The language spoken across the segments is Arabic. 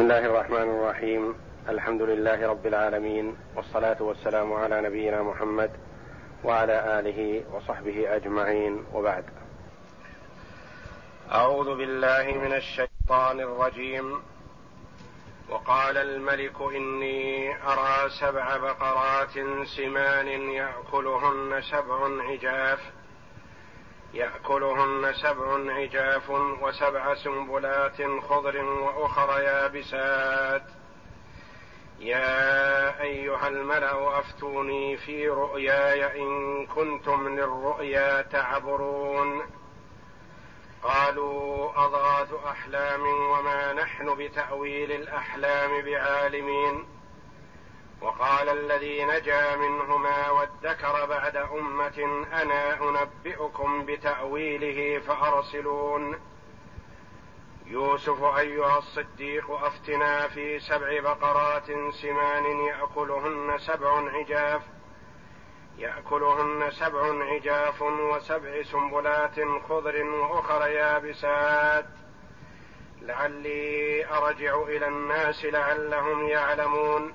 بسم الله الرحمن الرحيم الحمد لله رب العالمين والصلاه والسلام على نبينا محمد وعلى اله وصحبه اجمعين وبعد اعوذ بالله من الشيطان الرجيم وقال الملك اني ارى سبع بقرات سمان ياكلهن سبع عجاف يأكلهن سبع عجاف وسبع سنبلات خضر وأخر يابسات. يا أيها الملأ أفتوني في رؤياي إن كنتم للرؤيا تعبرون. قالوا أضغاث أحلام وما نحن بتأويل الأحلام بعالمين. وقال الذي نجا منهما وادكر بعد أمة أنا أنبئكم بتأويله فأرسلون. يوسف أيها الصديق أفتنا في سبع بقرات سمان يأكلهن سبع عجاف يأكلهن سبع عجاف وسبع سنبلات خضر وأخر يابسات. لعلي أرجع إلى الناس لعلهم يعلمون.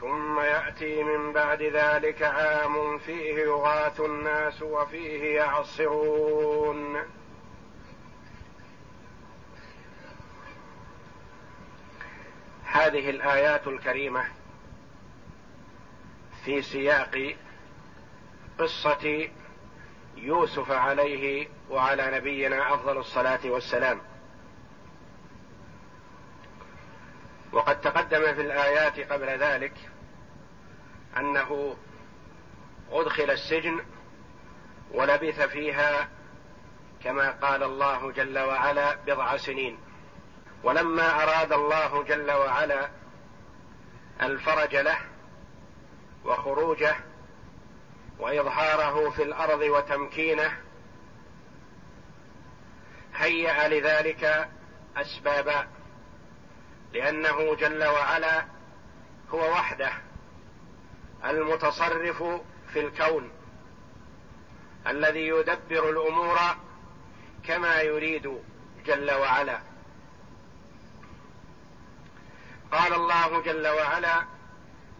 ثم يأتي من بعد ذلك عام فيه يغاث الناس وفيه يعصرون. هذه الآيات الكريمة في سياق قصة يوسف عليه وعلى نبينا أفضل الصلاة والسلام. وقد تقدم في الآيات قبل ذلك أنه أدخل السجن ولبث فيها كما قال الله جل وعلا بضع سنين. ولما أراد الله جل وعلا الفرج له وخروجه وإظهاره في الأرض وتمكينه هيأ لذلك أسبابا لأنه جل وعلا هو وحده. المتصرف في الكون الذي يدبر الأمور كما يريد جل وعلا. قال الله جل وعلا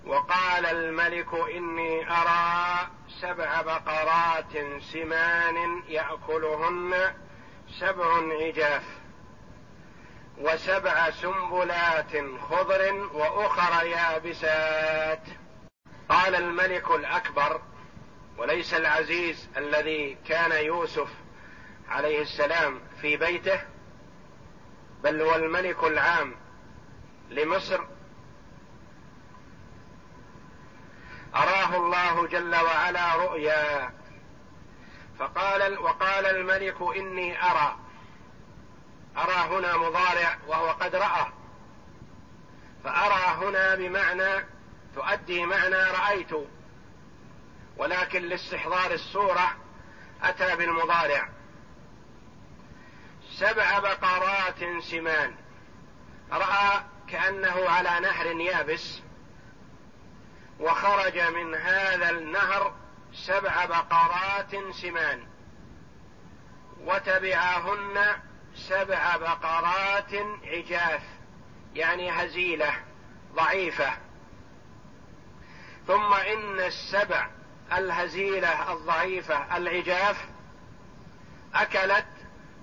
وقال الملك إني أرى سبع بقرات سمان يأكلهن سبع عجاف وسبع سنبلات خضر وأخر يابسات. قال الملك الأكبر وليس العزيز الذي كان يوسف عليه السلام في بيته بل هو الملك العام لمصر. أراه الله جل وعلا رؤيا. فقال وقال الملك إني أرى. أرى هنا مضارع وهو قد رأى. فأرى هنا بمعنى تؤدي معنى رأيت. ولكن لاستحضار الصورة أتى بالمضارع. سبع بقرات سمان. رأى كأنه على نهر يابس. وخرج من هذا النهر سبع بقرات سمان. وتبعهن سبع بقرات عجاف يعني هزيلة ضعيفة. ثم إن السبع الهزيلة الضعيفة العجاف أكلت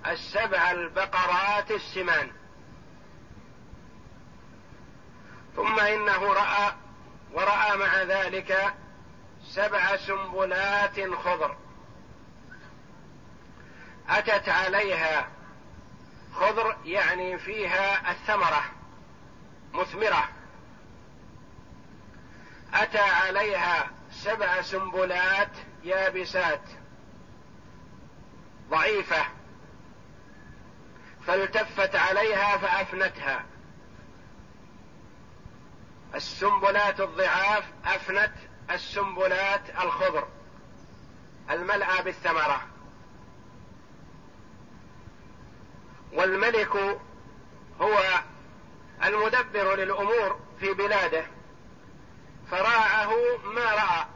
السبع البقرات السمان. ثم إنه رأى ورأى مع ذلك سبع سنبلات خضر. أتت عليها خضر يعني فيها الثمرة مثمرة. أتى عليها سبع سنبلات يابسات ضعيفة فالتفت عليها فأفنتها. السنبلات الضعاف أفنت السنبلات الخضر الملأى بالثمرة. والملك هو المدبر للأمور في بلاده. فراعه ما رأى.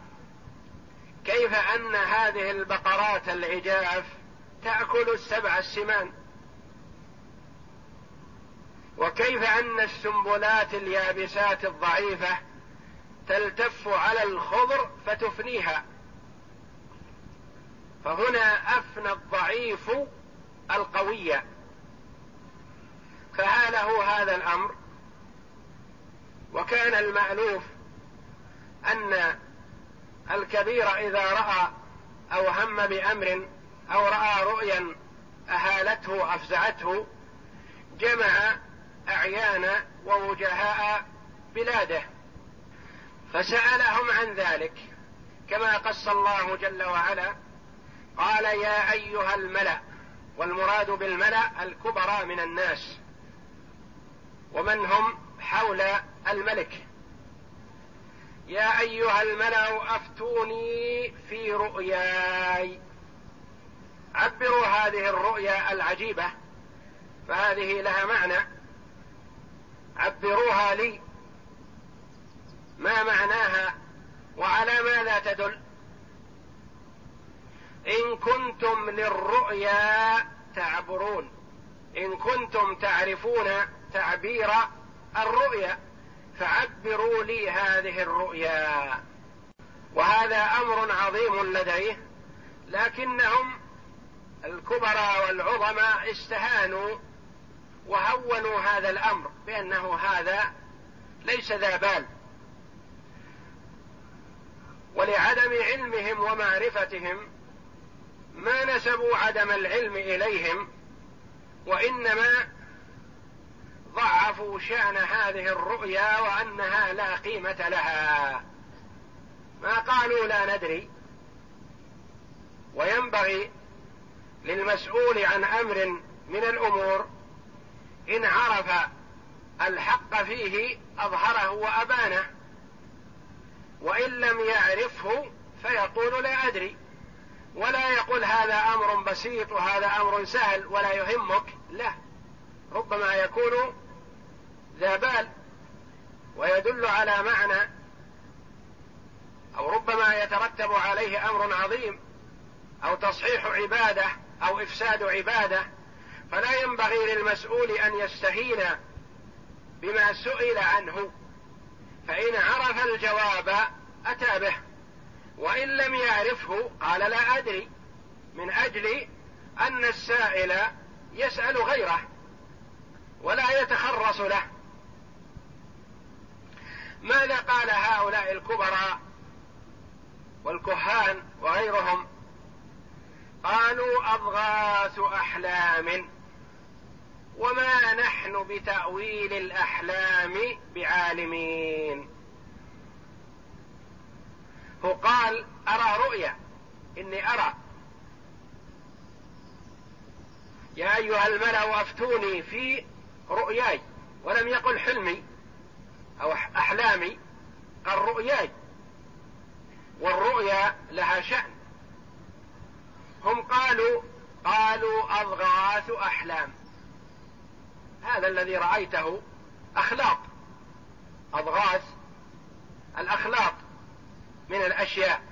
كيف أن هذه البقرات العجاف تأكل السبع السمان؟ وكيف أن السنبلات اليابسات الضعيفة تلتف على الخضر فتفنيها؟ فهنا أفنى الضعيف القوي. فهاله هذا الأمر. وكان المألوف أن الكبير إذا رأى أو هم بأمر أو رأى رؤيا أهالته أفزعته جمع أعيان ووجهاء بلاده. فسألهم عن ذلك كما قص الله جل وعلا قال يا أيها الملأ والمراد بالملأ الكبرى من الناس ومن هم حول الملك؟ يا أيها الملأ أفتوني في رؤياي. عبروا هذه الرؤيا العجيبة فهذه لها معنى. عبروها لي. ما معناها؟ وعلى ماذا تدل؟ إن كنتم للرؤيا تعبرون. إن كنتم تعرفون تعبير الرؤيا. فعبروا لي هذه الرؤيا. وهذا أمر عظيم لديه لكنهم الكبراء والعظماء استهانوا وهونوا هذا الأمر بأنه هذا ليس ذا بال. ولعدم علمهم ومعرفتهم ما نسبوا عدم العلم إليهم وإنما ضعفوا شأن هذه الرؤيا وأنها لا قيمة لها. ما قالوا لا ندري. وينبغي للمسؤول عن أمر من الأمور إن عرف الحق فيه أظهره وأبانه. وإن لم يعرفه فيقول لا أدري. ولا يقول هذا أمر بسيط وهذا أمر سهل ولا يهمك. لا. ربما يكون ذا بال ويدل على معنى أو ربما يترتب عليه أمر عظيم أو تصحيح عبادة أو إفساد عبادة فلا ينبغي للمسؤول أن يستهين بما سئل عنه فإن عرف الجواب أتى به وإن لم يعرفه قال لا أدري من أجل أن السائل يسأل غيره ولا يتخرص له. ماذا قال هؤلاء الكبراء والكهان وغيرهم؟ قالوا اضغاث أحلام وما نحن بتأويل الأحلام بعالمين. هو قال أرى رؤيا إني أرى. يا أيها الملأ أفتوني في رؤياي ولم يقل حلمي. أو أحلامي قال رؤياي والرؤيا لها شأن. هم قالوا قالوا أضغاث أحلام. هذا الذي رأيته أخلاط أضغاث الأخلاط من الأشياء.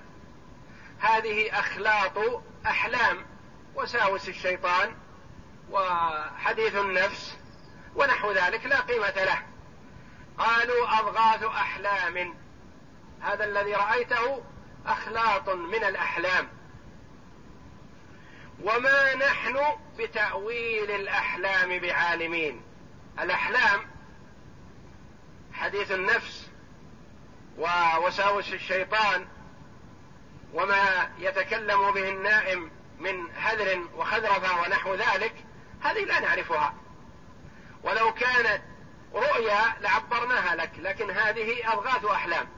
هذه أخلاط أحلام. وساوس الشيطان وحديث النفس ونحو ذلك لا قيمة له. قالوا أضغاث أحلام. هذا الذي رأيته أخلاط من الأحلام. وما نحن بتأويل الأحلام بعالمين. الأحلام حديث النفس ووساوس الشيطان وما يتكلم به النائم من هذر وخذرفة ونحو ذلك هذه لا نعرفها. ولو كانت رؤيا لعبرناها لك لكن هذه أضغاث أحلام.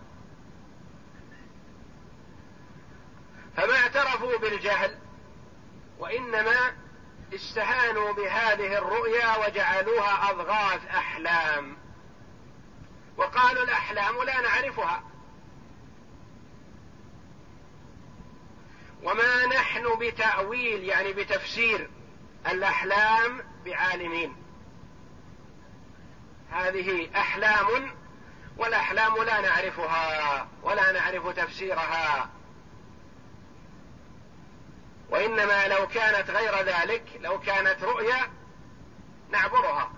فما اعترفوا بالجهل وإنما استهانوا بهذه الرؤيا وجعلوها أضغاث أحلام. وقالوا الأحلام لا نعرفها. وما نحن بتأويل يعني بتفسير الأحلام بعالمين. هذه أحلام والأحلام لا نعرفها ولا نعرف تفسيرها. وإنما لو كانت غير ذلك لو كانت رؤيا نعبرها.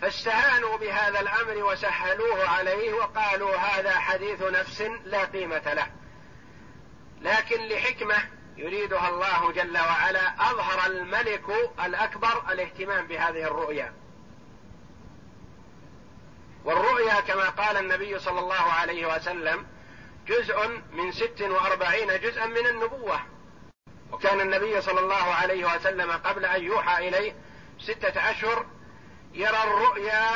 فاستهانوا بهذا الأمر وسهلوه عليه وقالوا هذا حديث نفس لا قيمة له. لكن لحكمة يريدها الله جل وعلا أظهر الملك الأكبر الاهتمام بهذه الرؤيا. والرؤيا كما قال النبي صلى الله عليه وسلم جزء من ست وأربعين جزءا من النبوة. وكان النبي صلى الله عليه وسلم قبل أن يوحى إليه ستة أشهر يرى الرؤيا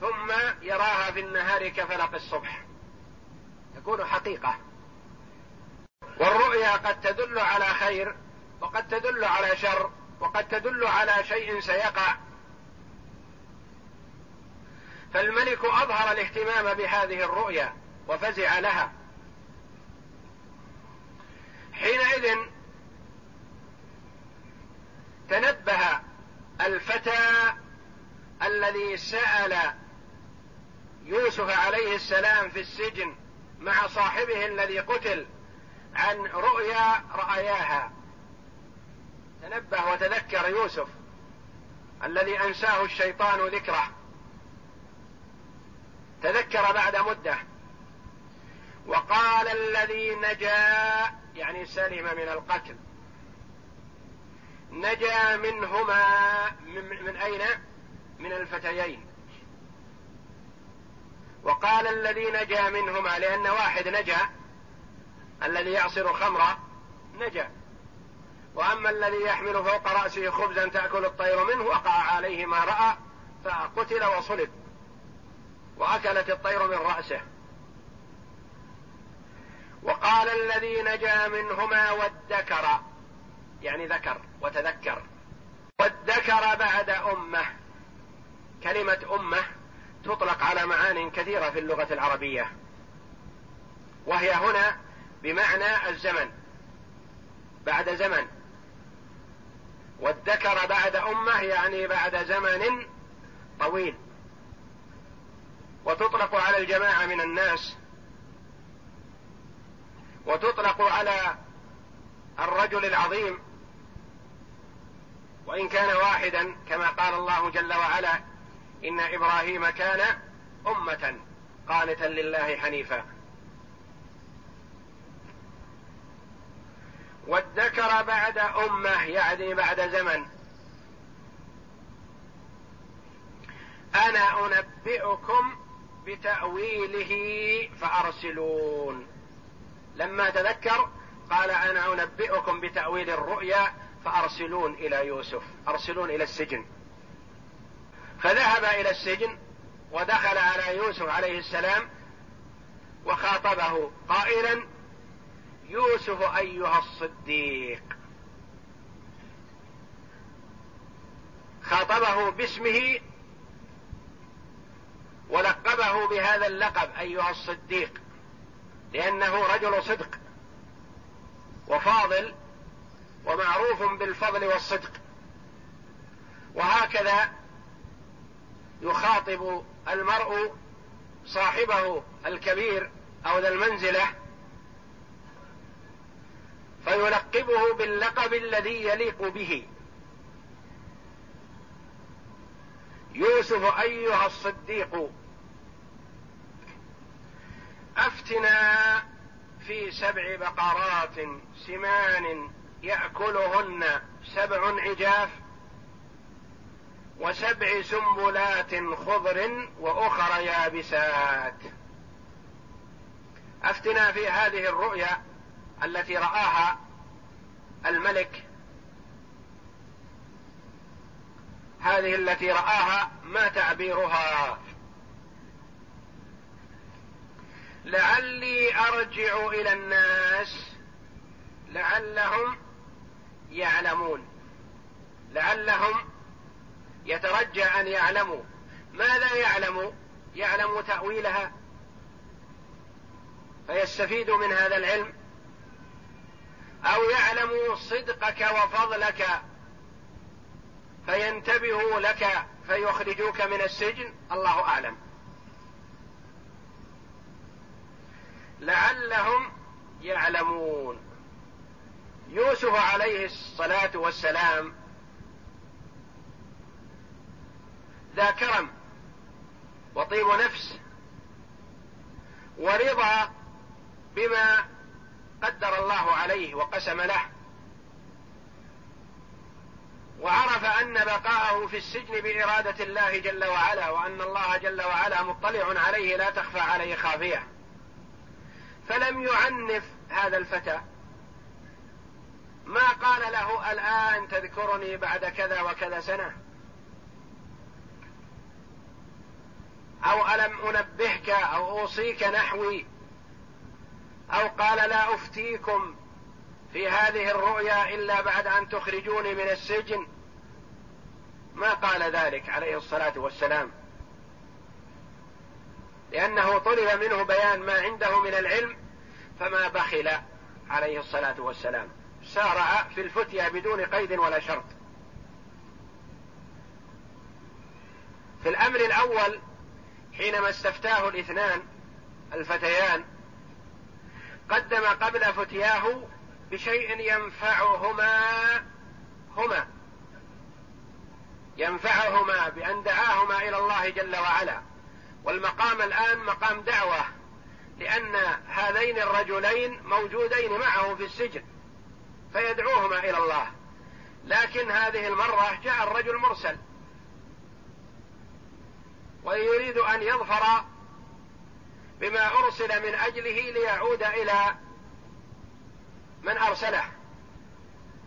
ثم يراها في النهار كفلق الصبح. تكون حقيقة. والرؤيا قد تدل على خير وقد تدل على شر وقد تدل على شيء سيقع. فالملك أظهر الاهتمام بهذه الرؤيا وفزع لها. حينئذ تنبه الفتى الذي سأل يوسف عليه السلام في السجن مع صاحبه الذي قتل. عن رؤيا رأياها. تنبه وتذكر يوسف الذي أنساه الشيطان ذكره. تذكر بعد مدة. وقال الذي نجا يعني سلم من القتل. نجا منهما من, من أين؟ من الفتيين. وقال الذي نجا منهما لأن واحد نجا الذي يعصر خمرا نجا. وأما الذي يحمل فوق رأسه خبزا تأكل الطير منه وقع عليه ما رأى فقتل وصلب. وأكلت الطير من رأسه. وقال الذي نجا منهما وادكر. يعني ذكر وتذكر. وادكر بعد أمه. كلمة أمه تطلق على معان كثيرة في اللغة العربية. وهي هنا بمعنى الزمن بعد زمن. وادكر بعد أمة يعني بعد زمن طويل. وتطلق على الجماعة من الناس. وتطلق على الرجل العظيم. وإن كان واحدا كما قال الله جل وعلا إن إبراهيم كان أمة قانتا لله حنيفا. وادكر بعد أمة يعني بعد زمن. أنا أنبئكم بتأويله فأرسلون. لما تذكر قال أنا أنبئكم بتأويل الرؤيا فأرسلون إلى يوسف أرسلون إلى السجن. فذهب إلى السجن ودخل على يوسف عليه السلام وخاطبه قائلا يوسف أيها الصديق. خاطبه باسمه ولقبه بهذا اللقب أيها الصديق لأنه رجل صدق وفاضل ومعروف بالفضل والصدق. وهكذا يخاطب المرء صاحبه الكبير أو ذا المنزلة فيلقبه باللقب الذي يليق به. يوسف أيها الصديق أفتنا في سبع بقرات سمان يأكلهن سبع عجاف وسبع سنبلات خضر وأخر يابسات. أفتنا في هذه الرؤيا التي رآها الملك. هذه التي رآها ما تعبيرها؟ لعلي أرجع إلى الناس لعلهم يعلمون. لعلهم يترجى أن يعلموا. ماذا يعلم؟ يعلم تأويلها. فيستفيدوا من هذا العلم أو يعلموا صدقك وفضلك فينتبهوا لك فيخرجوك من السجن الله أعلم. لعلهم يعلمون. يوسف عليه الصلاة والسلام ذا كرم وطيب نفس ورضا بما قدر الله عليه وقسم له. وعرف أن بقاءه في السجن بإرادة الله جل وعلا وأن الله جل وعلا مطلع عليه لا تخفى عليه خافية. فلم يعنف هذا الفتى. ما قال له الآن تذكرني بعد كذا وكذا سنة؟ أو ألم أنبهك أو أوصيك نحوي؟ أو قال لا أفتيكم في هذه الرؤيا إلا بعد أن تخرجوني من السجن. ما قال ذلك عليه الصلاة والسلام. لأنه طلب منه بيان ما عنده من العلم فما بخل عليه الصلاة والسلام. سارع في الفتيا بدون قيد ولا شرط. في الأمر الأول حينما استفتاه الاثنان الفتيان قدم قبل فتياه بشيء ينفعهما هما. ينفعهما بأن دعاهما إلى الله جل وعلا. والمقام الآن مقام دعوة لأن هذين الرجلين موجودين معه في السجن فيدعوهما إلى الله. لكن هذه المرة جاء الرجل مرسل ويريد أن يظفر أرسل من أجله ليعود إلى من أرسله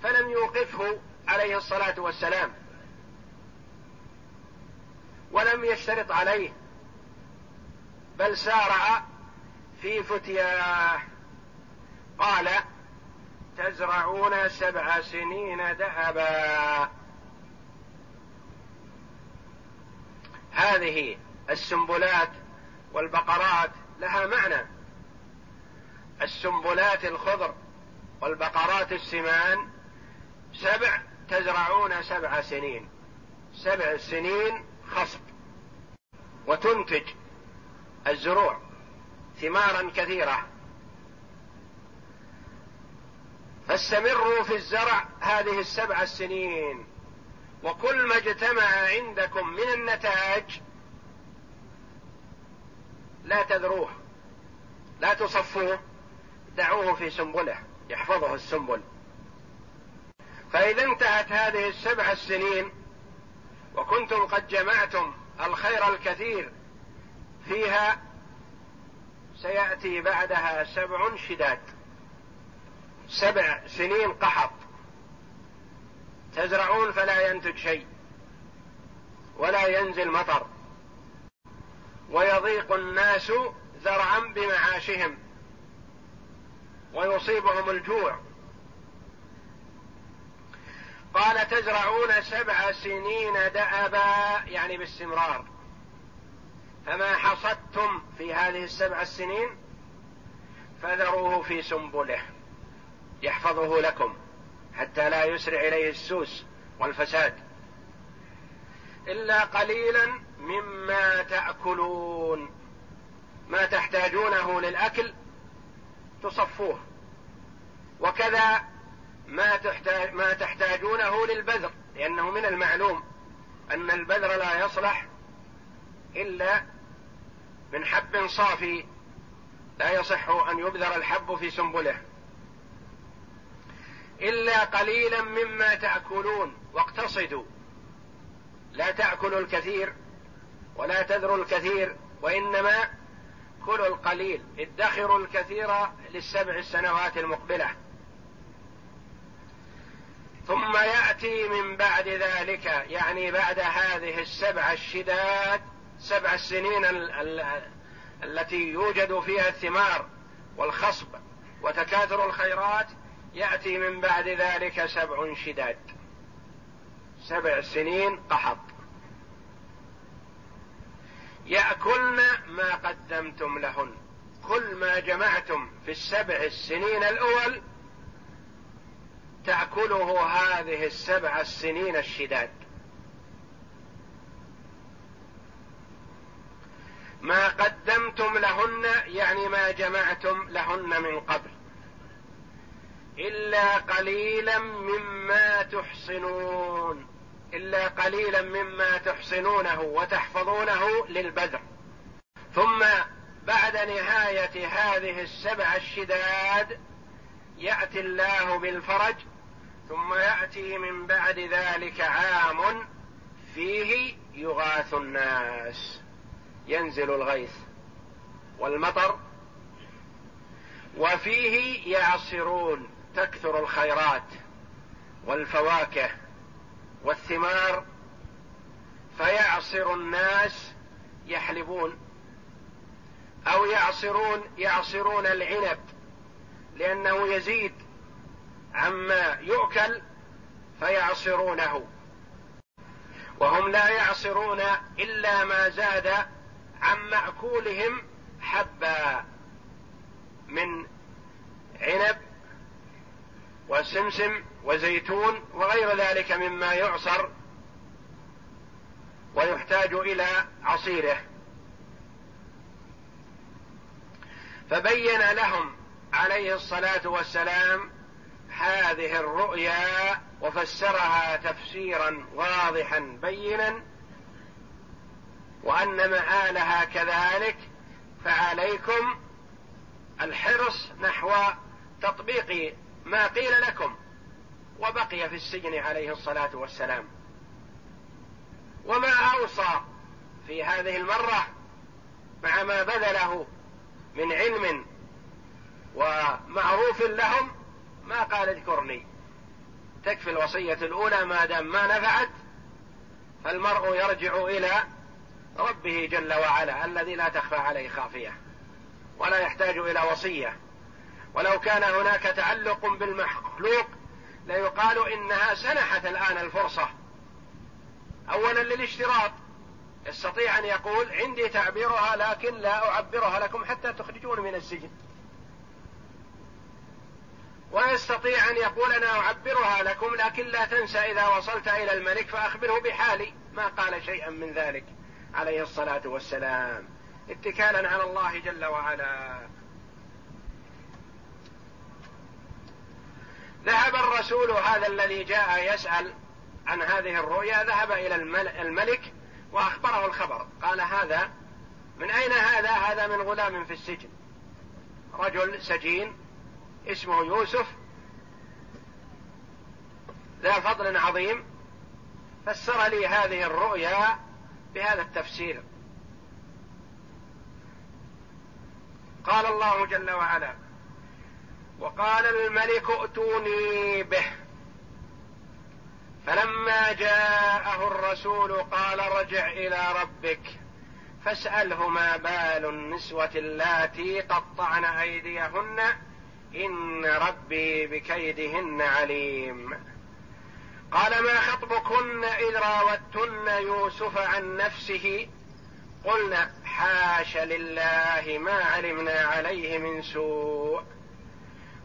فلم يوقفه عليه الصلاة والسلام ولم يشترط عليه بل سارع في فتياه قال تزرعون سبع سنين دأبا هذه السنبلات والبقرات لها معنى. السنبلات الخضر والبقرات السمان سبع تزرعون سبع سنين. سبع سنين خصب. وتنتج الزروع ثمارا كثيرة. فاستمروا في الزرع هذه السبع السنين وكل ما اجتمع عندكم من النتاج لا تذروه لا تصفوه دعوه في سنبله يحفظه السنبل. فإذا انتهت هذه السبع السنين وكنتم قد جمعتم الخير الكثير فيها سيأتي بعدها سبع شداد سبع سنين قحط. تزرعون فلا ينتج شيء ولا ينزل مطر. ويضيق الناس ذرعا بمعاشهم ويصيبهم الجوع. قال تزرعون سبع سنين دأبا يعني باستمرار. فما حصدتم في هذه السبع السنين فذروه في سنبله يحفظه لكم حتى لا يسرع إليه السوس والفساد. إلا قليلا مما تأكلون. ما تحتاجونه للأكل تصفوه. وكذا ما تحتاج ما تحتاجونه للبذر لأنه من المعلوم أن البذر لا يصلح إلا من حب صافي. لا يصح أن يبذر الحب في سنبله. إلا قليلا مما تأكلون. واقتصدوا. لا تأكلوا الكثير ولا تذروا الكثير وإنما كلوا القليل ادخروا الكثير للسبع السنوات المقبلة. ثم يأتي من بعد ذلك يعني بعد هذه السبع الشداد سبع السنين التي يوجد فيها الثمار والخصب وتكاثر الخيرات يأتي من بعد ذلك سبع شداد. سبع سنين قحط. يأكلن ما قدمتم لهن. كل ما جمعتم في السبع السنين الأول تأكله هذه السبع السنين الشداد. ما قدمتم لهن يعني ما جمعتم لهن من قبل. إلا قليلا مما تحصنون. إلا قليلا مما تحصنونه وتحفظونه للبذر. ثم بعد نهاية هذه السبع الشداد يأتي الله بالفرج ثم يأتي من بعد ذلك عام فيه يغاث الناس ينزل الغيث والمطر وفيه يعصرون تكثر الخيرات والفواكه. والثمار فيعصر الناس يحلبون أو يعصرون يعصرون العنب لأنه يزيد عما يؤكل فيعصرونه. وهم لا يعصرون إلا ما زاد عن مأكولهم حبا من عنب وسمسم وزيتون وغير ذلك مما يعصر ويحتاج إلى عصيره. فبين لهم عليه الصلاة والسلام هذه الرؤيا وفسرها تفسيرا واضحا بينا وأن مآلها كذلك فعليكم الحرص نحو تطبيق ما قيل لكم. وبقي في السجن عليه الصلاة والسلام. وما أوصى في هذه المرة مع ما بذله من علم ومعروف لهم ما قال اذكرني. تكفي الوصية الأولى ما دام ما نفعت فالمرء يرجع إلى ربه جل وعلا الذي لا تخفى عليه خافية ولا يحتاج إلى وصية. ولو كان هناك تعلق بالمخلوق ليقال إنها سنحت الآن الفرصة. اولا للاشتراط. يستطيع أن يقول عندي تعبيرها لكن لا أعبرها لكم حتى تخرجون من السجن. ويستطيع أن يقول أنا أعبرها لكم لكن لا تنسى إذا وصلت إلى الملك فأخبره بحالي. ما قال شيئا من ذلك. عليه الصلاة والسلام. اتكالا على الله جل وعلا. ذهب الرسول هذا الذي جاء يسأل عن هذه الرؤيا ذهب إلى الملك وأخبره الخبر. قال هذا من أين هذا؟ هذا من غلام في السجن. رجل سجين اسمه يوسف ذا فضل عظيم فسر لي هذه الرؤيا بهذا التفسير. قال الله جل وعلا وقال الملك ائتوني به. فلما جاءه الرسول قال ارجع إلى ربك فاسأله ما بال النسوة اللاتي قطعن أيديهن إن ربي بكيدهن عليم. قال ما خطبكن إذ راوتن يوسف عن نفسه؟ قلنا حاش لله ما علمنا عليه من سوء.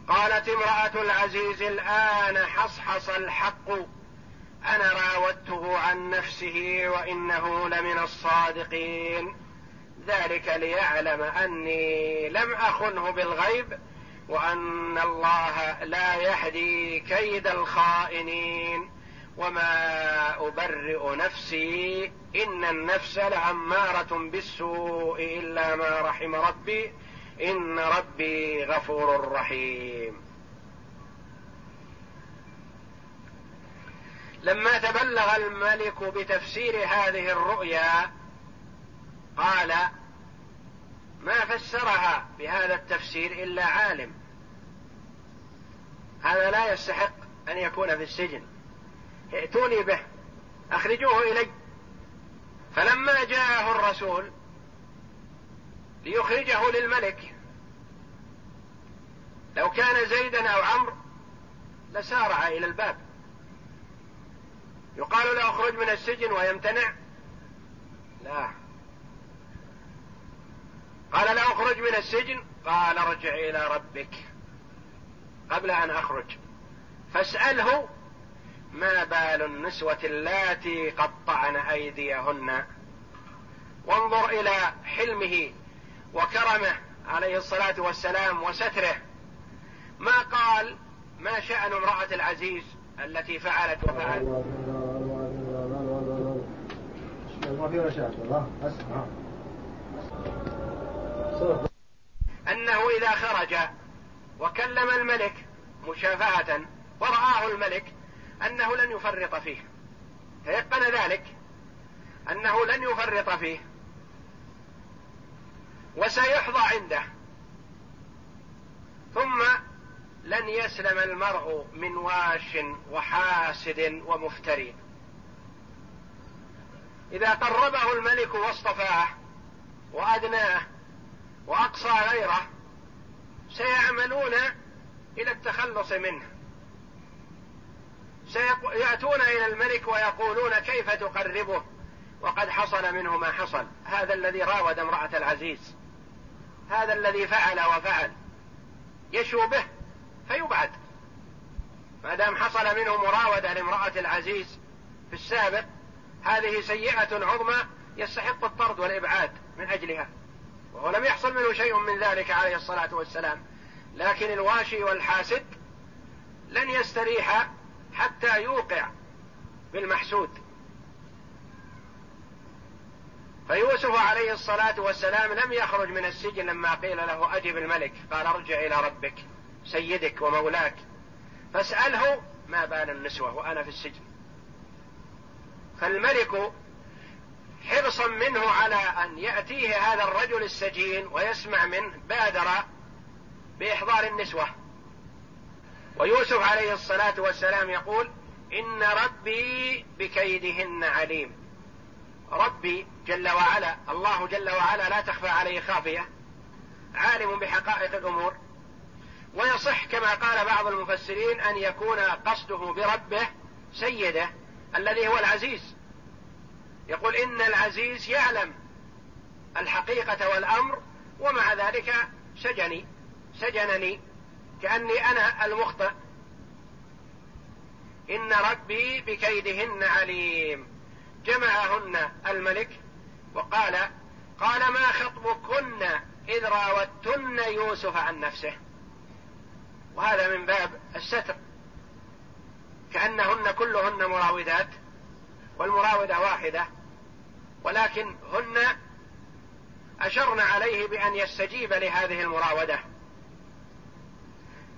قالت امرأة العزيز الآن حصحص الحق. أنا راودته عن نفسه وإنه لمن الصادقين. ذلك ليعلم أني لم أخنه بالغيب وأن الله لا يهدي كيد الخائنين. وما أبرئ نفسي إن النفس لاماره بالسوء إلا ما رحم ربي. إن ربي غفور رحيم. لما تبلغ الملك بتفسير هذه الرؤيا قال ما فسرها بهذا التفسير إلا عالم. هذا لا يستحق أن يكون في السجن. ائتوني به أخرجوه إلي. فلما جاءه الرسول ليخرجه للملك. لو كان زيدا أو عمرو لسارع إلى الباب. يقال له اخرج من السجن ويمتنع. لا. قال لا اخرج من السجن. قال ارجع إلى ربك قبل أن أخرج. فاسأله ما بال النسوة اللاتي قطعن أيديهن. وانظر إلى حلمه وكرمه عليه الصلاة والسلام وستره. ما قال ما شأن امرأة العزيز التي فعلت وفعلت؟ أنه إذا خرج وكلم الملك مشافهة ورآه الملك أنه لن يفرط فيه. تيقن ذلك؟ أنه لن يفرط فيه. وسيحظى عنده. ثم لن يسلم المرء من واش وحاسد ومفتري. إذا قربه الملك واصطفاه وأدناه وأقصى غيره سيعملون إلى التخلص منه. سيأتون إلى الملك ويقولون كيف تقربه؟ وقد حصل منه ما حصل. هذا الذي راود امرأة العزيز. هذا الذي فعل وفعل. يشو به فيبعد. ما دام حصل منه مراودة لامرأة العزيز في السابق هذه سيئة عظمى يستحق الطرد والإبعاد من أجلها. وهو لم يحصل منه شيء من ذلك عليه الصلاة والسلام. لكن الواشي والحاسد لن يستريح حتى يوقع بالمحسود. فيوسف عليه الصلاة والسلام لم يخرج من السجن لما قيل له أجب الملك. قال ارجع إلى ربك سيدك ومولاك. فاسأله ما بال النسوة وأنا في السجن. فالملك حرصا منه على أن يأتيه هذا الرجل السجين ويسمع منه بادر بإحضار النسوة. ويوسف عليه الصلاة والسلام يقول إن ربي بكيدهن عليم. ربي جل وعلا الله جل وعلا لا تخفى عليه خافية عالم بحقائق الأمور ويصح كما قال بعض المفسرين أن يكون قصده بربه سيده الذي هو العزيز. يقول إن العزيز يعلم الحقيقة والأمر ومع ذلك سجني سجنني كأني أنا المخطئ. إن ربي بكيدهن عليم جمعهن الملك وقال قال ما خطبكن إذ راوتن يوسف عن نفسه. وهذا من باب الستر. كأنهن كلهن مراودات والمراودة واحدة ولكن هن أشرن عليه بأن يستجيب لهذه المراودة.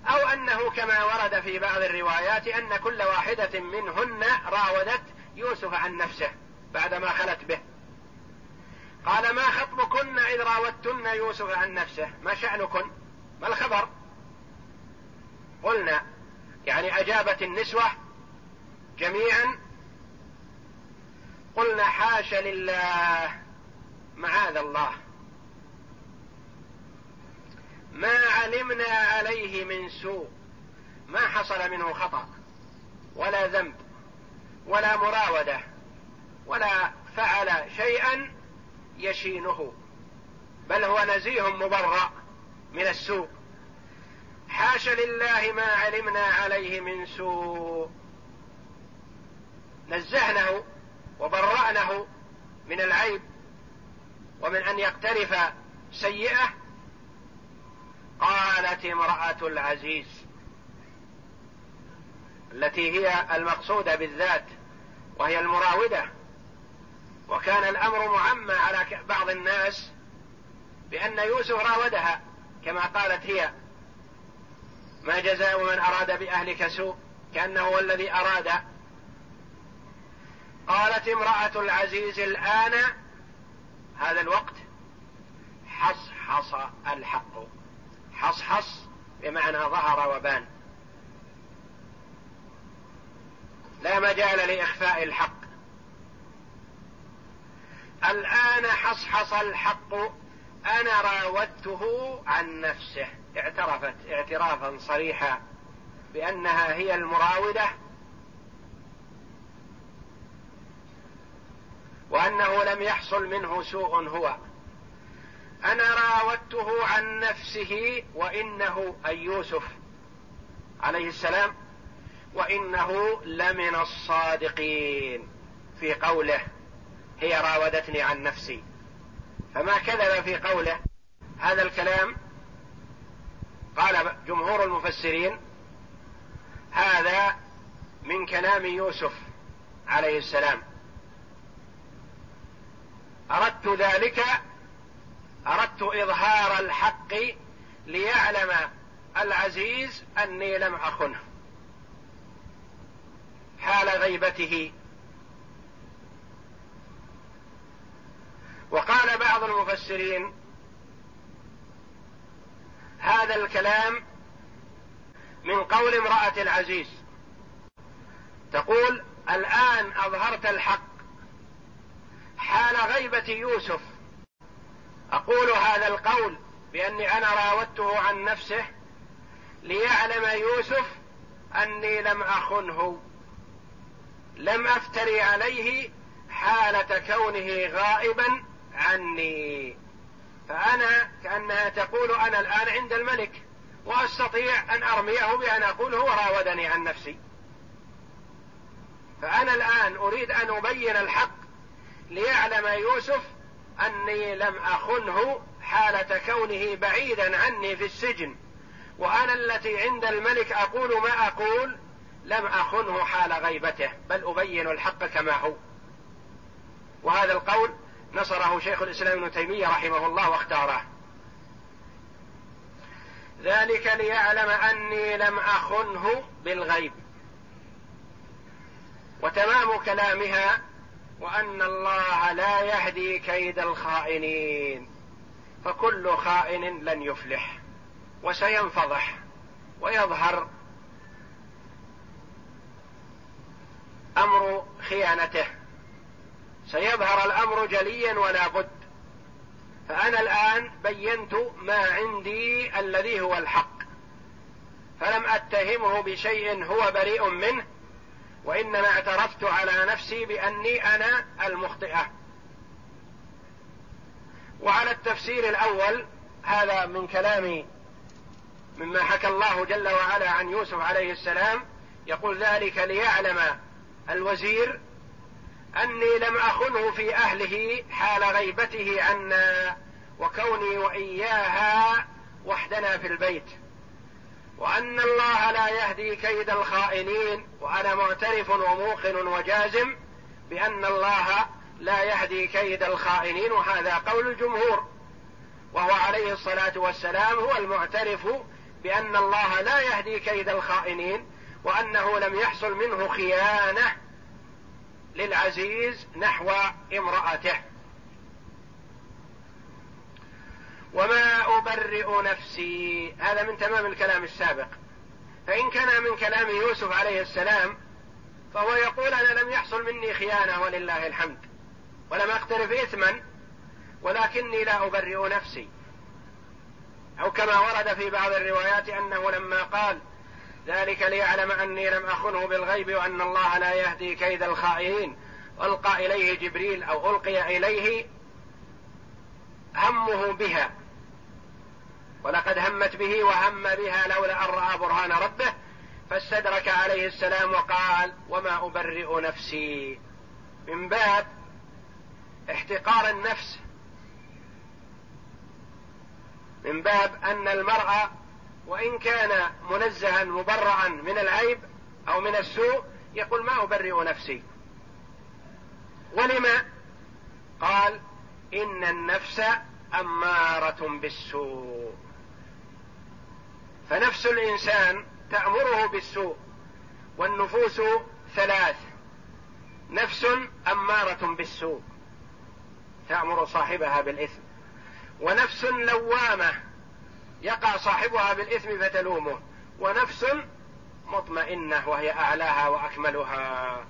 أو أنه كما ورد في بعض الروايات أن كل واحدة منهن راودت يوسف عن نفسه بعدما خلت به. قال ما خطبكن إذ راودتن يوسف عن نفسه؟ ما شأنكن؟ ما الخبر؟ قلنا يعني أجابت النسوة جميعا قلنا حاش لله معاذ الله. ما علمنا عليه من سوء ما حصل منه خطأ ولا ذنب ولا مراودة ولا فعل شيئا يشينه بل هو نزيه مبرأ من السوء. حاش لله ما علمنا عليه من سوء. نزهنه وبرأنه من العيب ومن أن يقترف سيئة. قالت امرأة العزيز التي هي المقصودة بالذات وهي المراودة وكان الأمر معمى على بعض الناس بأن يوسف راودها كما قالت هي. ما جزاء من أراد بأهلك سوء كأنه هو الذي أراد. قالت امرأة العزيز الآن هذا الوقت حصحص الحق. حصحص بمعنى ظهر وبان. لا مجال لإخفاء الحق. الآن حصحص الحق أنا راودته عن نفسه. اعترفت اعترافا صريحا بأنها هي المراودة وأنه لم يحصل منه سوء هو. أنا راودته عن نفسه وإنه أي يوسف عليه السلام وإنه لمن الصادقين في قوله هي راودتني عن نفسي. فما كذب في قوله هذا الكلام. قال جمهور المفسرين هذا من كلام يوسف عليه السلام. أردت ذلك أردت إظهار الحق ليعلم العزيز أني لم أخنه. حال غيبته وقال بعض المفسرين هذا الكلام من قول امرأة العزيز. تقول الآن أظهرت الحق حال غيبة يوسف. أقول هذا القول بأني أنا راودته عن نفسه ليعلم يوسف أني لم أخنه لم أفتري عليه حالة كونه غائبا عني. فأنا كأنها تقول أنا الآن عند الملك وأستطيع أن أرميه بأن أقول هو راودني عن نفسي. فأنا الآن أريد أن أبين الحق ليعلم يوسف أني لم أخنه حاله كونه بعيدا عني في السجن وأنا التي عند الملك أقول ما أقول لم أخنه حال غيبته بل أبين الحق كما هو. وهذا القول نصره شيخ الإسلام ابن تيمية رحمه الله واختاره. ذلك ليعلم أني لم أخنه بالغيب. وتمام كلامها وأن الله لا يهدي كيد الخائنين. فكل خائن لن يفلح وسينفضح ويظهر أمر خيانته. سيظهر الأمر جليا ولا بد. فأنا الآن بينت ما عندي الذي هو الحق. فلم أتهمه بشيء هو بريء منه وإنما اعترفت على نفسي بأني أنا المخطئة. وعلى التفسير الأول هذا من كلام مما حكى الله جل وعلا عن يوسف عليه السلام يقول ذلك ليعلم الوزير أني لم أخنه في أهله حال غيبته عنا وكوني وإياها وحدنا في البيت. وأن الله لا يهدي كيد الخائنين وأنا معترف وموقن وجازم بأن الله لا يهدي كيد الخائنين وهذا قول الجمهور. وهو عليه الصلاة والسلام هو المعترف بأن الله لا يهدي كيد الخائنين وأنه لم يحصل منه خيانة للعزيز نحو امرأته. وما أبرئ نفسي. هذا من تمام الكلام السابق. فإن كان من كلام يوسف عليه السلام فهو يقول أنا لم يحصل مني خيانة ولله الحمد ولم اقترف اثما ولكني لا أبرئ نفسي. أو كما ورد في بعض الروايات أنه لما قال ذلك ليعلم أني لم أخنه بالغيب وأن الله لا يهدي كيد الخائنين. ألقى إليه جبريل أو ألقي إليه همه بها. ولقد همت به وهم بها لولا أن رأى برهان ربه. فاستدرك عليه السلام وقال وما أبرئ نفسي. من باب احتقار النفس. من باب أن المرأة وإن كان منزها مبرعا من العيب أو من السوء يقول ما أبرئ نفسي. ولما؟ قال إن النفس أمارة بالسوء. فنفس الإنسان تأمره بالسوء والنفوس ثلاث. نفس أمارة بالسوء. تأمر صاحبها بالإثم. ونفس لوامة يقع صاحبها بالإثم فتلومه ونفس مطمئنة وهي أعلاها وأكملها.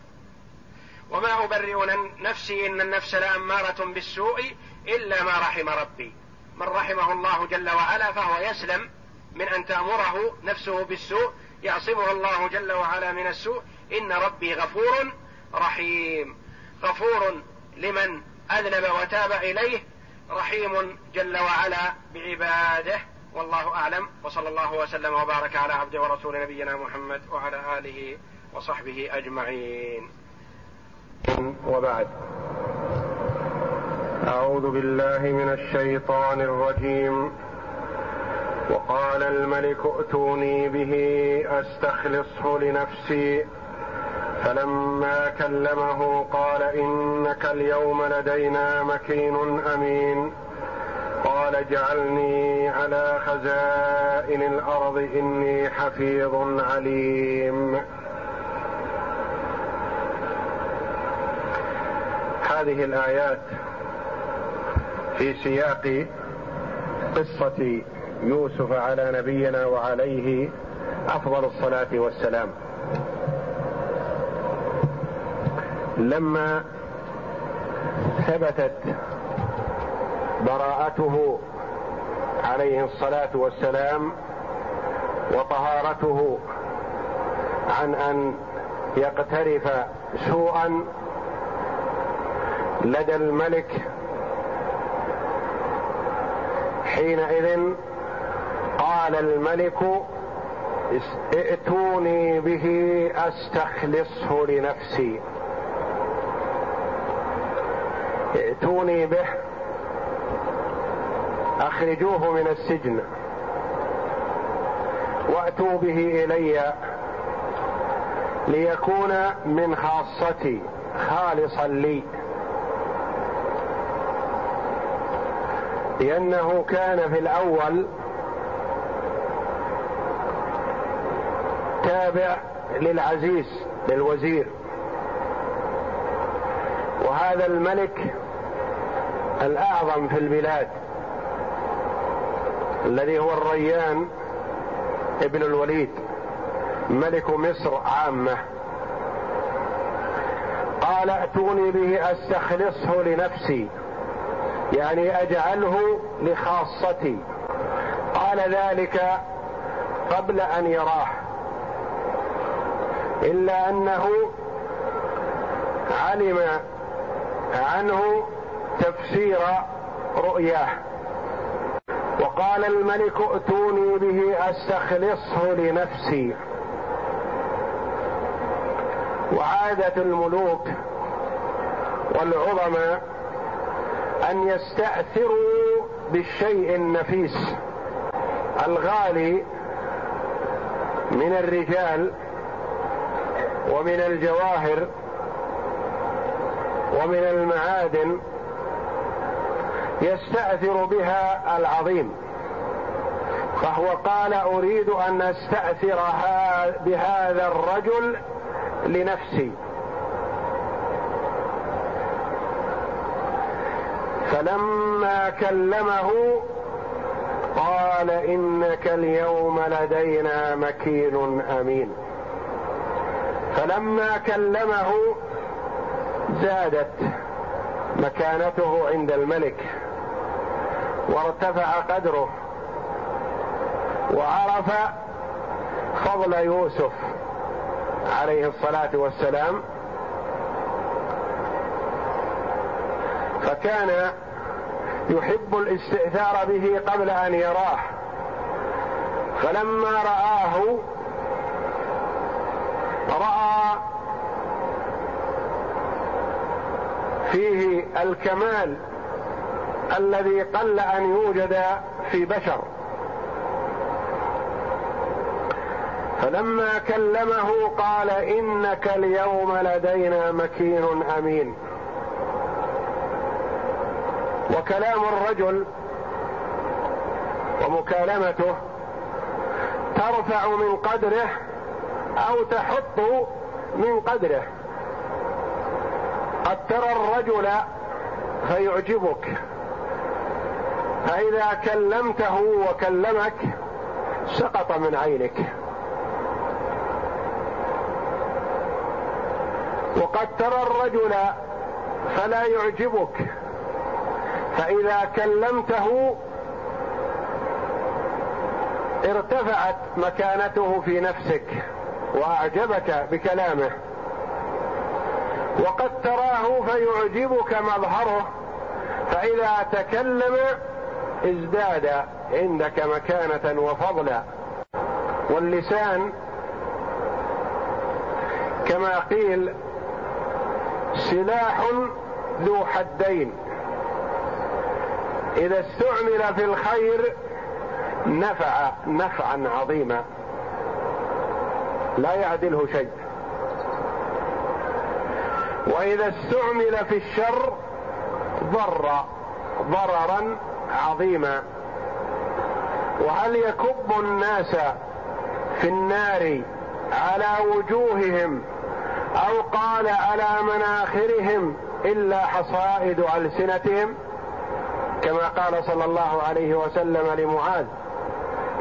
وما أبرئ نفسي إن النفس لأمارة بالسوء إلا ما رحم ربي. من رحمه الله جل وعلا فهو يسلم من أن تأمره نفسه بالسوء يعصمه الله جل وعلا من السوء. إن ربي غفور رحيم. غفور لمن أذنب وتاب إليه رحيم جل وعلا بعباده. والله أعلم وصلى الله وسلم وبارك على عبده ورسول نبينا محمد وعلى آله وصحبه أجمعين. وبعد. أعوذ بالله من الشيطان الرجيم. وقال الملك ائتوني به أستخلصه لنفسي. فلما كلمه قال إنك اليوم لدينا مكين أمين. قال اجعلني على خزائن الأرض إني حفيظ عليم. هذه الآيات في سياق قصة يوسف على نبينا وعليه أفضل الصلاة والسلام. لما ثبتت براءته عليه الصلاة والسلام وطهارته عن أن يقترف سوءا لدى الملك حينئذ قال الملك ائتوني به أستخلصه لنفسي. ائتوني به أخرجوه من السجن. وأتوا به إلي ليكون من خاصتي خالصا لي. لأنه كان في الأول تابع للعزيز للوزير. وهذا الملك الأعظم في البلاد. الذي هو الريان ابن الوليد ملك مصر عامة. قال ائتوني به أستخلصه لنفسي يعني أجعله لخاصتي. قال ذلك قبل أن يراه. إلا أنه علم عنه تفسير رؤياه. وقال الملك ائتوني به أستخلصه لنفسي. وعادة الملوك والعظماء أن يستأثروا بالشيء النفيس الغالي من الرجال ومن الجواهر ومن المعادن يستأثر بها العظيم. فهو قال أريد أن أستأثر بهذا الرجل لنفسي. فلما كلمه قال إنك اليوم لدينا مكين أمين. فلما كلمه زادت مكانته عند الملك وارتفع قدره. وعرف فضل يوسف عليه الصلاة والسلام. فكان يحب الاستئثار به قبل أن يراه. فلما رآه رأى فيه الكمال الذي قل أن يوجد في بشر. فلما كلمه قال إنك اليوم لدينا مكين أمين. وكلام الرجل ومكالمته ترفع من قدره أو تحط من قدره. قد ترى الرجل فيعجبك فإذا كلمته وكلمك سقط من عينك. وقد ترى الرجل فلا يعجبك. فإذا كلمته ارتفعت مكانته في نفسك وأعجبك بكلامه. وقد تراه فيعجبك مظهره. فإذا تكلم ازداد عندك مكانة وفضلا. واللسان كما قيل سلاح ذو حدين. إذا استعمل في الخير نفع نفعا عظيما. لا يعدله شيء. وإذا استعمل في الشر ضر ضررا عظيما. وهل يكب الناس في النار على وجوههم أو قال على مناخرهم إلا حصائد ألسنتهم كما قال صلى الله عليه وسلم لمعاذ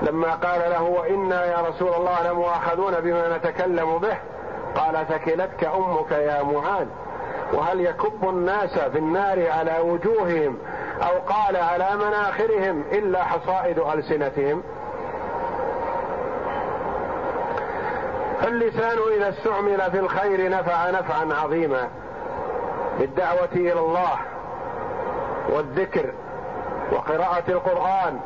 لما قال له وأنا يا رسول الله لمؤاخذون بما نتكلم به قال ثكلتك أمك يا معاذ وهل يكب الناس في النار على وجوههم أو قال على مناخرهم إلا حصائد ألسنتهم؟ فاللسان إذا استعمل في الخير نفع نفعا عظيما. بالدعوة إلى الله والذكر وقراءة القرآن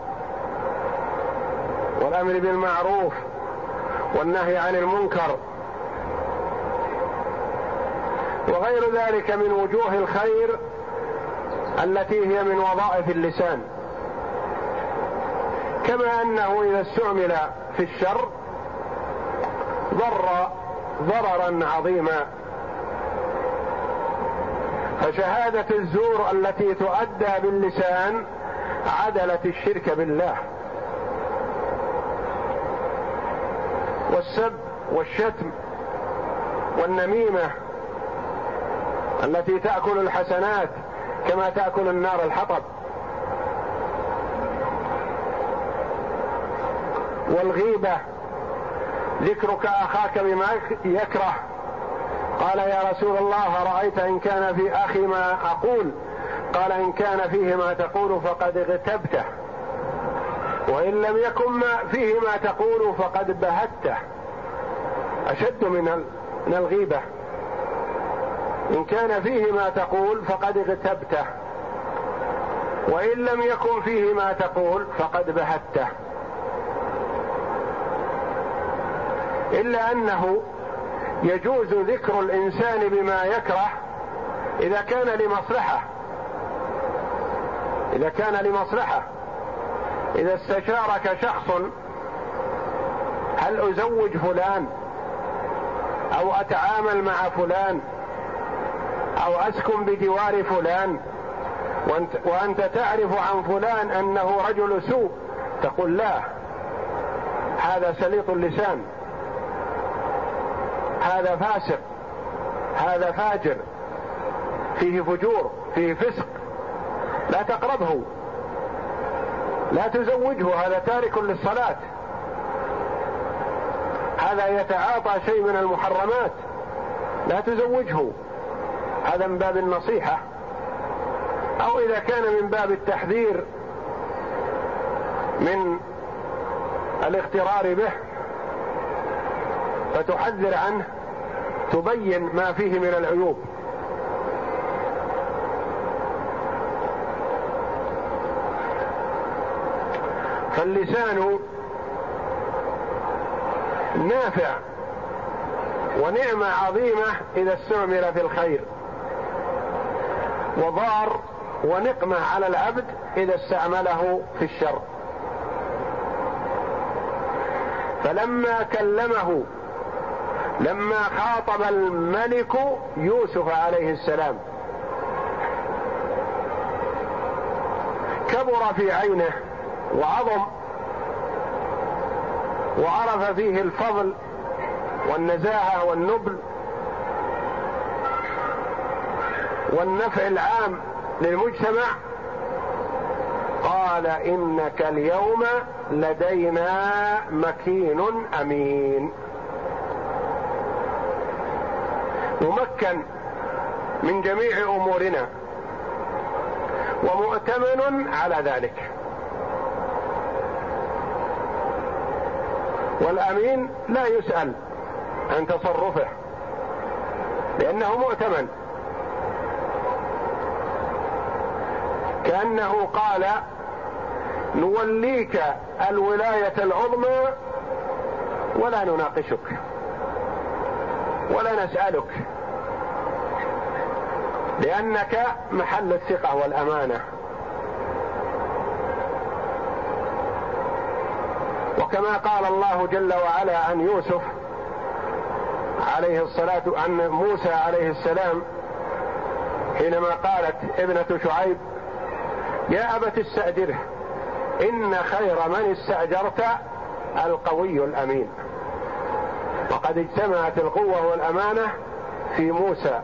والأمر بالمعروف والنهي عن المنكر وغير ذلك من وجوه الخير التي هي من وظائف اللسان. كما أنه إذا استعمل في الشر ضر ضررا عظيما. فشهادة الزور التي تؤدى باللسان عدلت الشرك بالله. والسب والشتم والنميمة التي تأكل الحسنات كما تأكل النار الحطب. والغيبة ذكرك أخاك بما يكره. قال يا رسول الله رايت إن كان في أخي ما أقول؟ قال إن كان فيه ما تقول فقد اغتبته. وإن لم يكن ما فيه ما تقول فقد بهته. أشد من من الغيبة. إن كان فيه ما تقول فقد اغتبته. وإن لم يكن فيه ما تقول فقد بهته. إلا أنه يجوز ذكر الإنسان بما يكره إذا كان لمصلحة. إذا كان لمصلحة. إذا استشارك شخص هل أزوج فلان؟ أو أتعامل مع فلان؟ أو أسكن بجوار فلان؟ وانت, وأنت تعرف عن فلان أنه رجل سوء؟ تقول لا هذا سليط اللسان. هذا فاسق هذا فاجر فيه فجور فيه فسق. لا تقربه لا تزوجه هذا تارك للصلاة. هذا يتعاطى شيء من المحرمات لا تزوجه. هذا من باب النصيحة. أو إذا كان من باب التحذير من الاغترار به. فتحذر عنه تبين ما فيه من العيوب. فاللسان نافع ونعمة عظيمة إذا استعمل في الخير وضار ونقمة على العبد إذا استعمله في الشر. فلما كلمه لما خاطب الملك يوسف عليه السلام. كبر في عينه وعظم وعرف فيه الفضل والنزاهة والنبل والنفع العام للمجتمع. قال إنك اليوم لدينا مكين أمين. ممكن من جميع أمورنا ومؤتمن على ذلك. والأمين لا يسأل عن تصرفه لأنه مؤتمن. كأنه قال نوليك الولاية العظمى ولا نناقشك ولا نسألك. لأنك محل الثقة والأمانة. وكما قال الله جل وعلا عن يوسف عليه الصلاة عن موسى عليه السلام حينما قالت ابنة شعيب يا أبت استأجره إن خير من استأجرت القوي الأمين. وقد اجتمعت القوة والأمانة في موسى.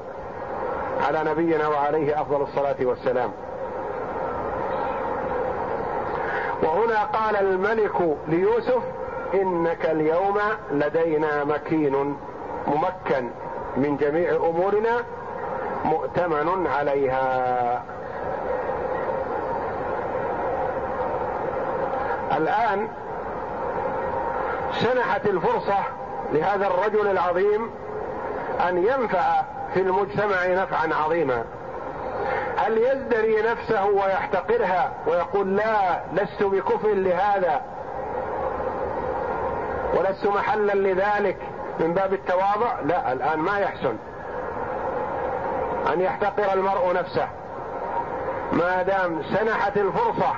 على نبينا وعليه أفضل الصلاة والسلام. وهنا قال الملك ليوسف إنك اليوم لدينا مكين ممكن من جميع أمورنا مؤتمن عليها. الآن سنحت الفرصة لهذا الرجل العظيم أن ينفع في المجتمع نفعا عظيما. هل يزدري نفسه ويحتقرها ويقول لا لست بكفء لهذا ولست محلا لذلك من باب التواضع؟ لا الآن ما يحسن. أن يحتقر المرء نفسه. ما دام سنحت الفرصة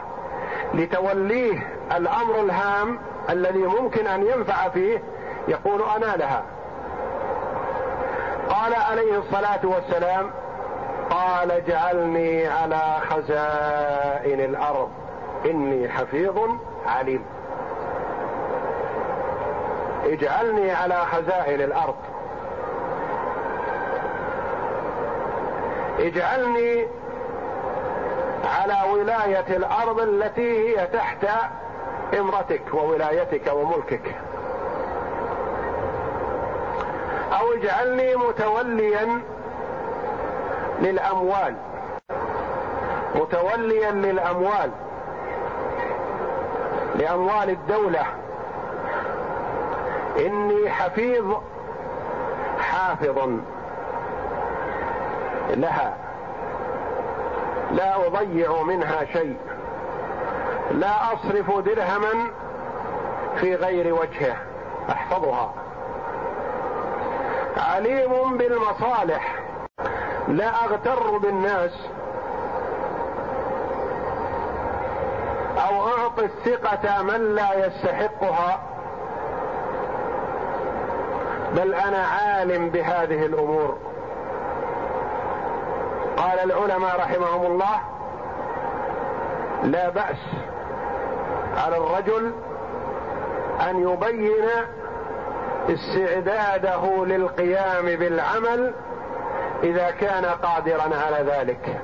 لتوليه الأمر الهام الذي ممكن أن ينفع فيه يقول أنا لها. قال عليه الصلاة والسلام قال اجعلني على خزائن الأرض. إني حفيظ عليم. اجعلني على خزائن الأرض. اجعلني على ولاية الأرض التي هي تحت إمرتك وولايتك وملكك. اجعلني متوليا للأموال. متوليا للأموال. لأموال الدولة. إني حفيظ حافظ لها. لا أضيع منها شيء. لا أصرف درهما في غير وجهه. أحفظها. عليم بالمصالح. لا أغتر بالناس. أو أعطي الثقة من لا يستحقها. بل أنا عالم بهذه الأمور. قال العلماء رحمهم الله لا بأس على الرجل أن يبين استعداده للقيام بالعمل إذا كان قادرا على ذلك.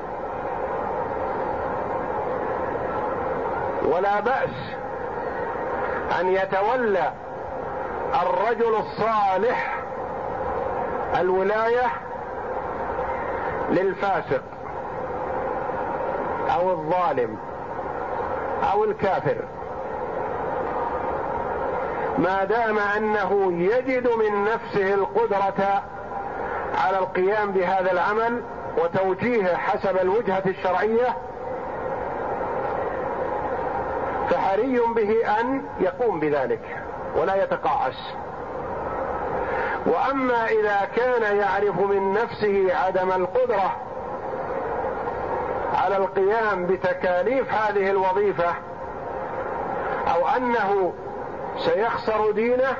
ولا بأس أن يتولى الرجل الصالح الولاية للفاسق أو الظالم أو الكافر. ما دام أنه يجد من نفسه القدرة على القيام بهذا العمل وتوجيهه حسب الوجهة الشرعية فحري به أن يقوم بذلك ولا يتقاعس. وأما إذا كان يعرف من نفسه عدم القدرة على القيام بتكاليف هذه الوظيفة أو أنه سيخسر دينه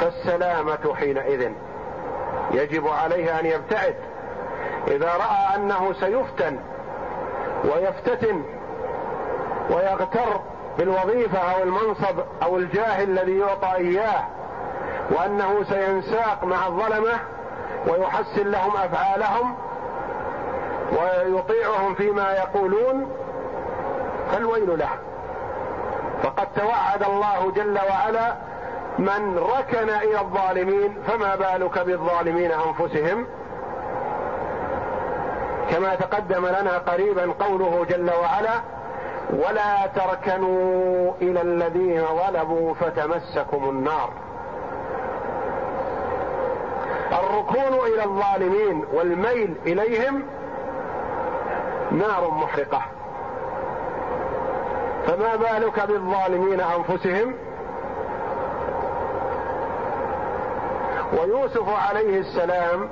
فالسلامة حينئذ. يجب عليه أن يبتعد. إذا رأى أنه سيفتن ويفتتن ويغتر بالوظيفة أو المنصب أو الجاه الذي يعطى إياه وأنه سينساق مع الظلمة ويحسن لهم أفعالهم ويطيعهم فيما يقولون فالويل له. فقد توعد الله جل وعلا من ركن إلى الظالمين فما بالك بالظالمين أنفسهم؟ كما تقدم لنا قريبا قوله جل وعلا ولا تركنوا إلى الذين ظلموا فتمسكم النار. الركون إلى الظالمين والميل إليهم نار محرقة. فما بالك بالظالمين أنفسهم؟ ويوسف عليه السلام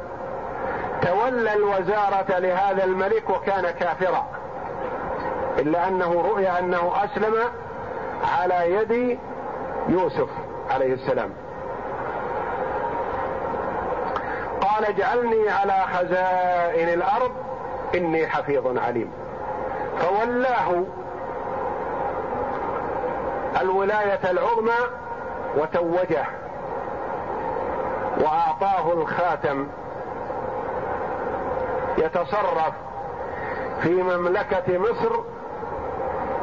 تولى الوزارة لهذا الملك وكان كافرا إلا أنه رؤي أنه أسلم على يد يوسف عليه السلام. قال اجعلني على خزائن الأرض إني حفيظ عليم. فولاه الولاية العظمى وتوجه وأعطاه الخاتم. يتصرف في مملكة مصر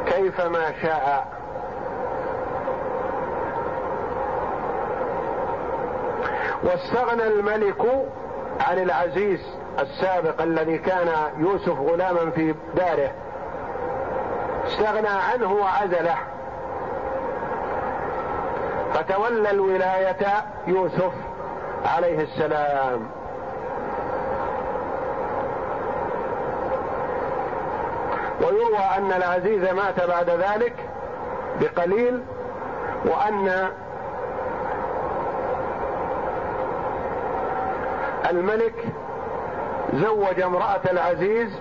كيفما شاء. واستغنى الملك عن العزيز السابق الذي كان يوسف غلاما في داره. استغنى عنه وعزله فتولى الولاية يوسف عليه السلام. ويروى أن العزيز مات بعد ذلك بقليل وأن الملك زوج امرأة العزيز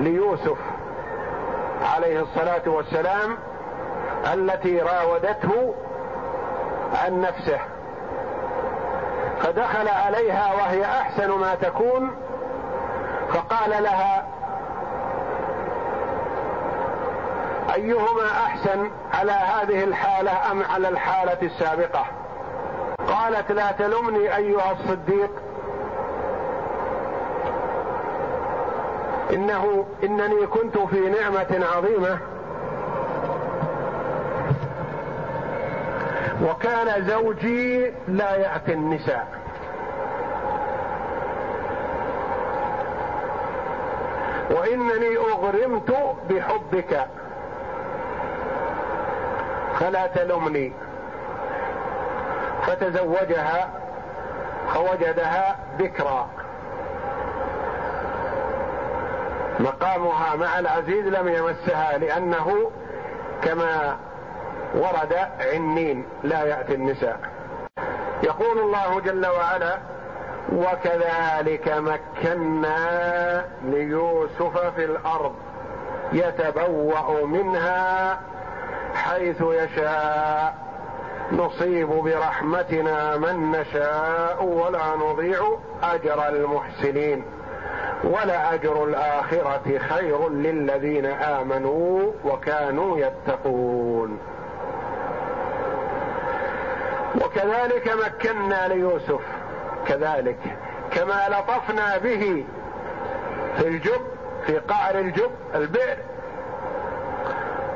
ليوسف عليه الصلاة والسلام التي راودته عن نفسه فدخل عليها وهي أحسن ما تكون فقال لها أيهما أحسن على هذه الحالة أم على الحالة السابقة؟ قالت لا تلمني أيها الصديق إنه إنني كنت في نعمة عظيمة وكان زوجي لا ياتي النساء. وإنني أغرمت بحبك. فلا تلمني فتزوجها فوجدها بكرا مقامها مع العزيز لم يمسها لأنه كما ورد عنين لا يأتي النساء. يقول الله جل وعلا وكذلك مكنا ليوسف في الأرض يتبوأ منها حيث يشاء. نصيب برحمتنا من نشاء ولا نضيع أجر المحسنين. ولاجر الآخرة خير للذين آمنوا وكانوا يتقون. وكذلك مكنا ليوسف. كذلك. كما لطفنا به في الجب في قعر الجب البئر.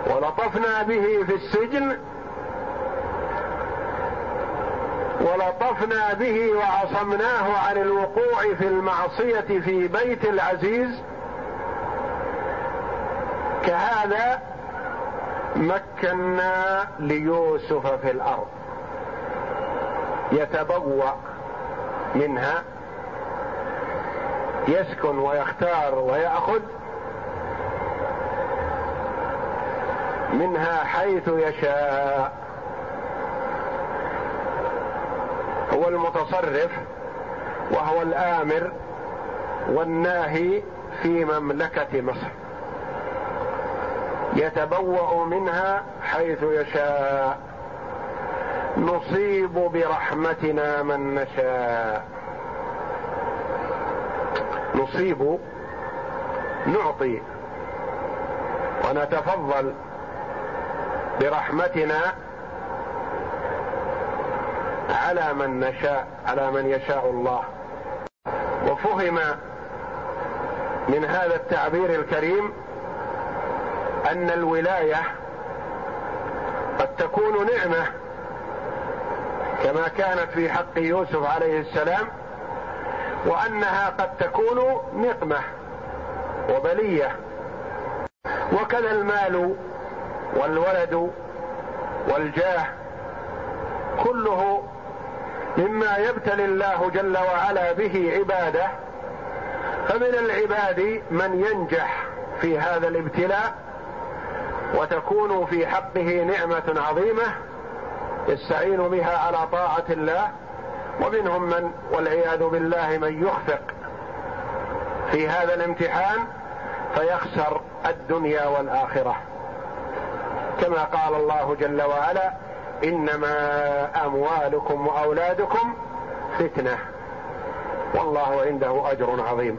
ولطفنا به في السجن. ولطفنا به وعصمناه عن الوقوع في المعصية في بيت العزيز. كهذا مكنا ليوسف في الأرض. يتبوأ منها يسكن ويختار ويأخذ منها حيث يشاء. هو المتصرف وهو الآمر والناهي في مملكة مصر. يتبوأ منها حيث يشاء. نصيب برحمتنا من نشاء. نصيب نعطي ونتفضل برحمتنا على من نشاء على من يشاء الله. وفهم من هذا التعبير الكريم أن الولاية قد تكون نعمة كما كانت في حق يوسف عليه السلام وأنها قد تكون نقمة وبلية. وكذا المال والولد والجاه كله مما يبتلي الله جل وعلا به عباده فمن العباد من ينجح في هذا الابتلاء وتكون في حقه نعمة عظيمة. يستعين بها على طاعة الله ومنهم من والعياذ بالله من يخفق. في هذا الامتحان فيخسر الدنيا والآخرة. كما قال الله جل وعلا إنما أموالكم وأولادكم فتنة. والله عنده أجر عظيم.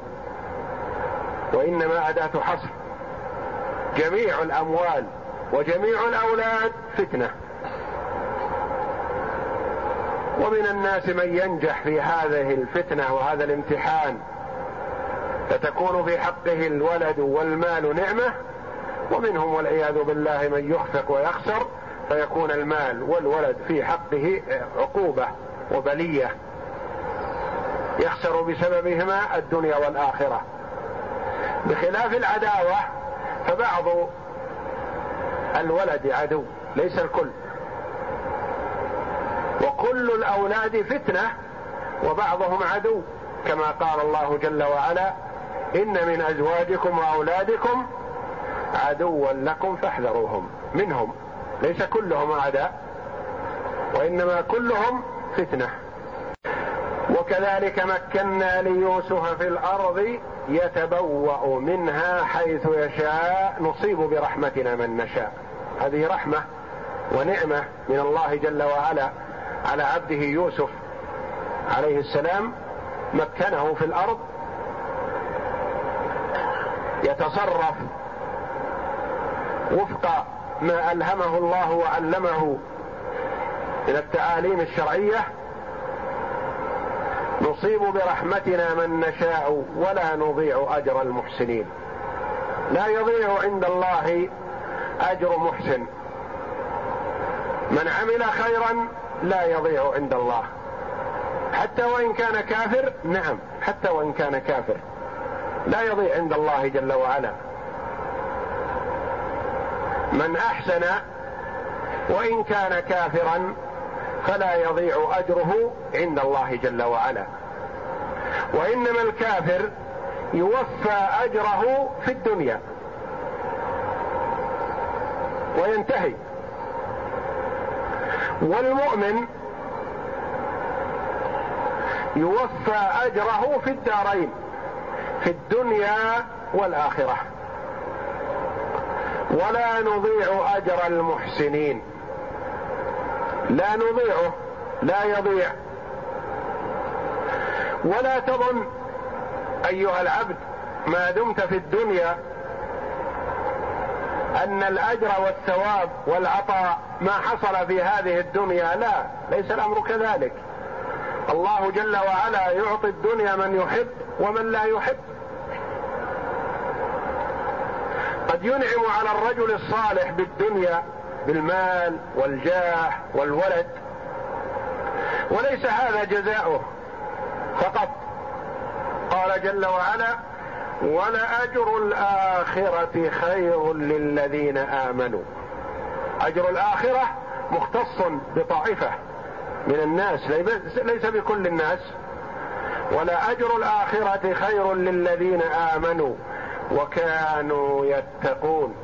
وإنما أداة حصر. جميع الأموال وجميع الأولاد فتنة. ومن الناس من ينجح في هذه الفتنة وهذا الامتحان فتكون في حقه الولد والمال نعمة ومنهم والعياذ بالله من يخفق ويخسر فيكون المال والولد في حقه عقوبة وبلية يخسر بسببهما الدنيا والآخرة. بخلاف العداوة فبعض الولد عدو ليس الكل. وكل الأولاد فتنة وبعضهم عدو كما قال الله جل وعلا إن من أزواجكم وأولادكم عدوا لكم فاحذروهم منهم ليس كلهم أعداء وإنما كلهم فتنة. وكذلك مكنا ليوسف في الأرض يتبوأ منها حيث يشاء نصيب برحمتنا من نشاء. هذه رحمة ونعمة من الله جل وعلا. على عبده يوسف عليه السلام مكنه في الأرض يتصرف وفق ما ألهمه الله وعلمه من التعاليم الشرعية نصيب برحمتنا من نشاء ولا نضيع أجر المحسنين. لا يضيع عند الله أجر محسن. من عمل خيرا لا يضيع عند الله. حتى وإن كان كافر نعم حتى وإن كان كافر. لا يضيع عند الله جل وعلا. من أحسن وإن كان كافرا فلا يضيع أجره عند الله جل وعلا. وإنما الكافر يوفى أجره في الدنيا. وينتهي. والمؤمن يوفى أجره في الدارين في الدنيا والآخرة. ولا نضيع أجر المحسنين. لا نضيعه لا يضيع. ولا تظن أيها العبد ما دمت في الدنيا أن الأجر والثواب والعطاء ما حصل في هذه الدنيا لا ليس الأمر كذلك. الله جل وعلا يعطي الدنيا من يحب ومن لا يحب. قد ينعم على الرجل الصالح بالدنيا بالمال والجاه والولد. وليس هذا جزاؤه فقط. قال جل وعلا ولأجر الآخرة خير للذين آمنوا. أجر الآخرة مختص بطائفة من الناس ليس بكل الناس. ولا أجر الآخرة خير للذين آمنوا وكانوا يتقون.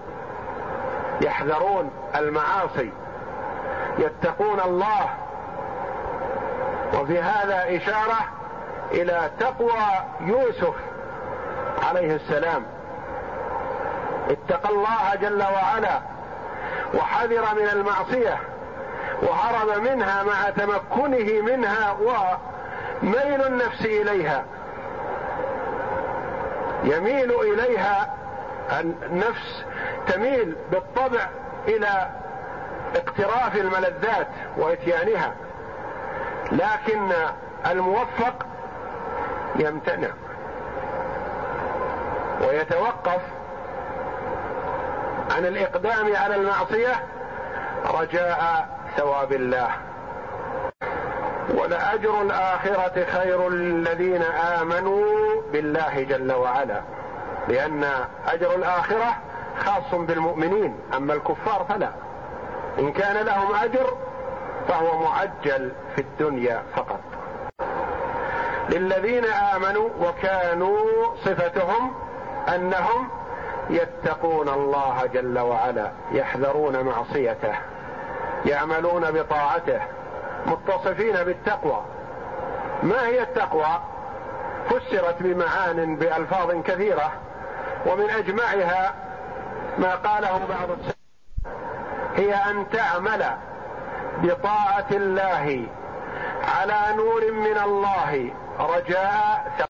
يحذرون المعاصي. يتقون الله. وفي هذا إشارة إلى تقوى يوسف عليه السلام. اتقى الله جل وعلا وحذر من المعصية وهرب منها مع تمكنه منها وميل النفس إليها. يميل إليها النفس تميل بالطبع إلى اقتراف الملذات وإتيانها لكن الموفق يمتنع. ويتوقف عن الإقدام على المعصية رجاء ثواب الله. ولاجر الآخرة خير للذين آمنوا بالله جل وعلا لأن أجر الآخرة خاص بالمؤمنين أما الكفار فلا. إن كان لهم أجر فهو معجل في الدنيا فقط. للذين آمنوا وكانوا صفتهم أنهم يتقون الله جل وعلا يحذرون معصيته يعملون بطاعته متصفين بالتقوى. ما هي التقوى؟ فسرت بمعان بألفاظ كثيرة ومن أجمعها ما قاله بعض السلف هي أن تعمل بطاعة الله على نور من الله رجاء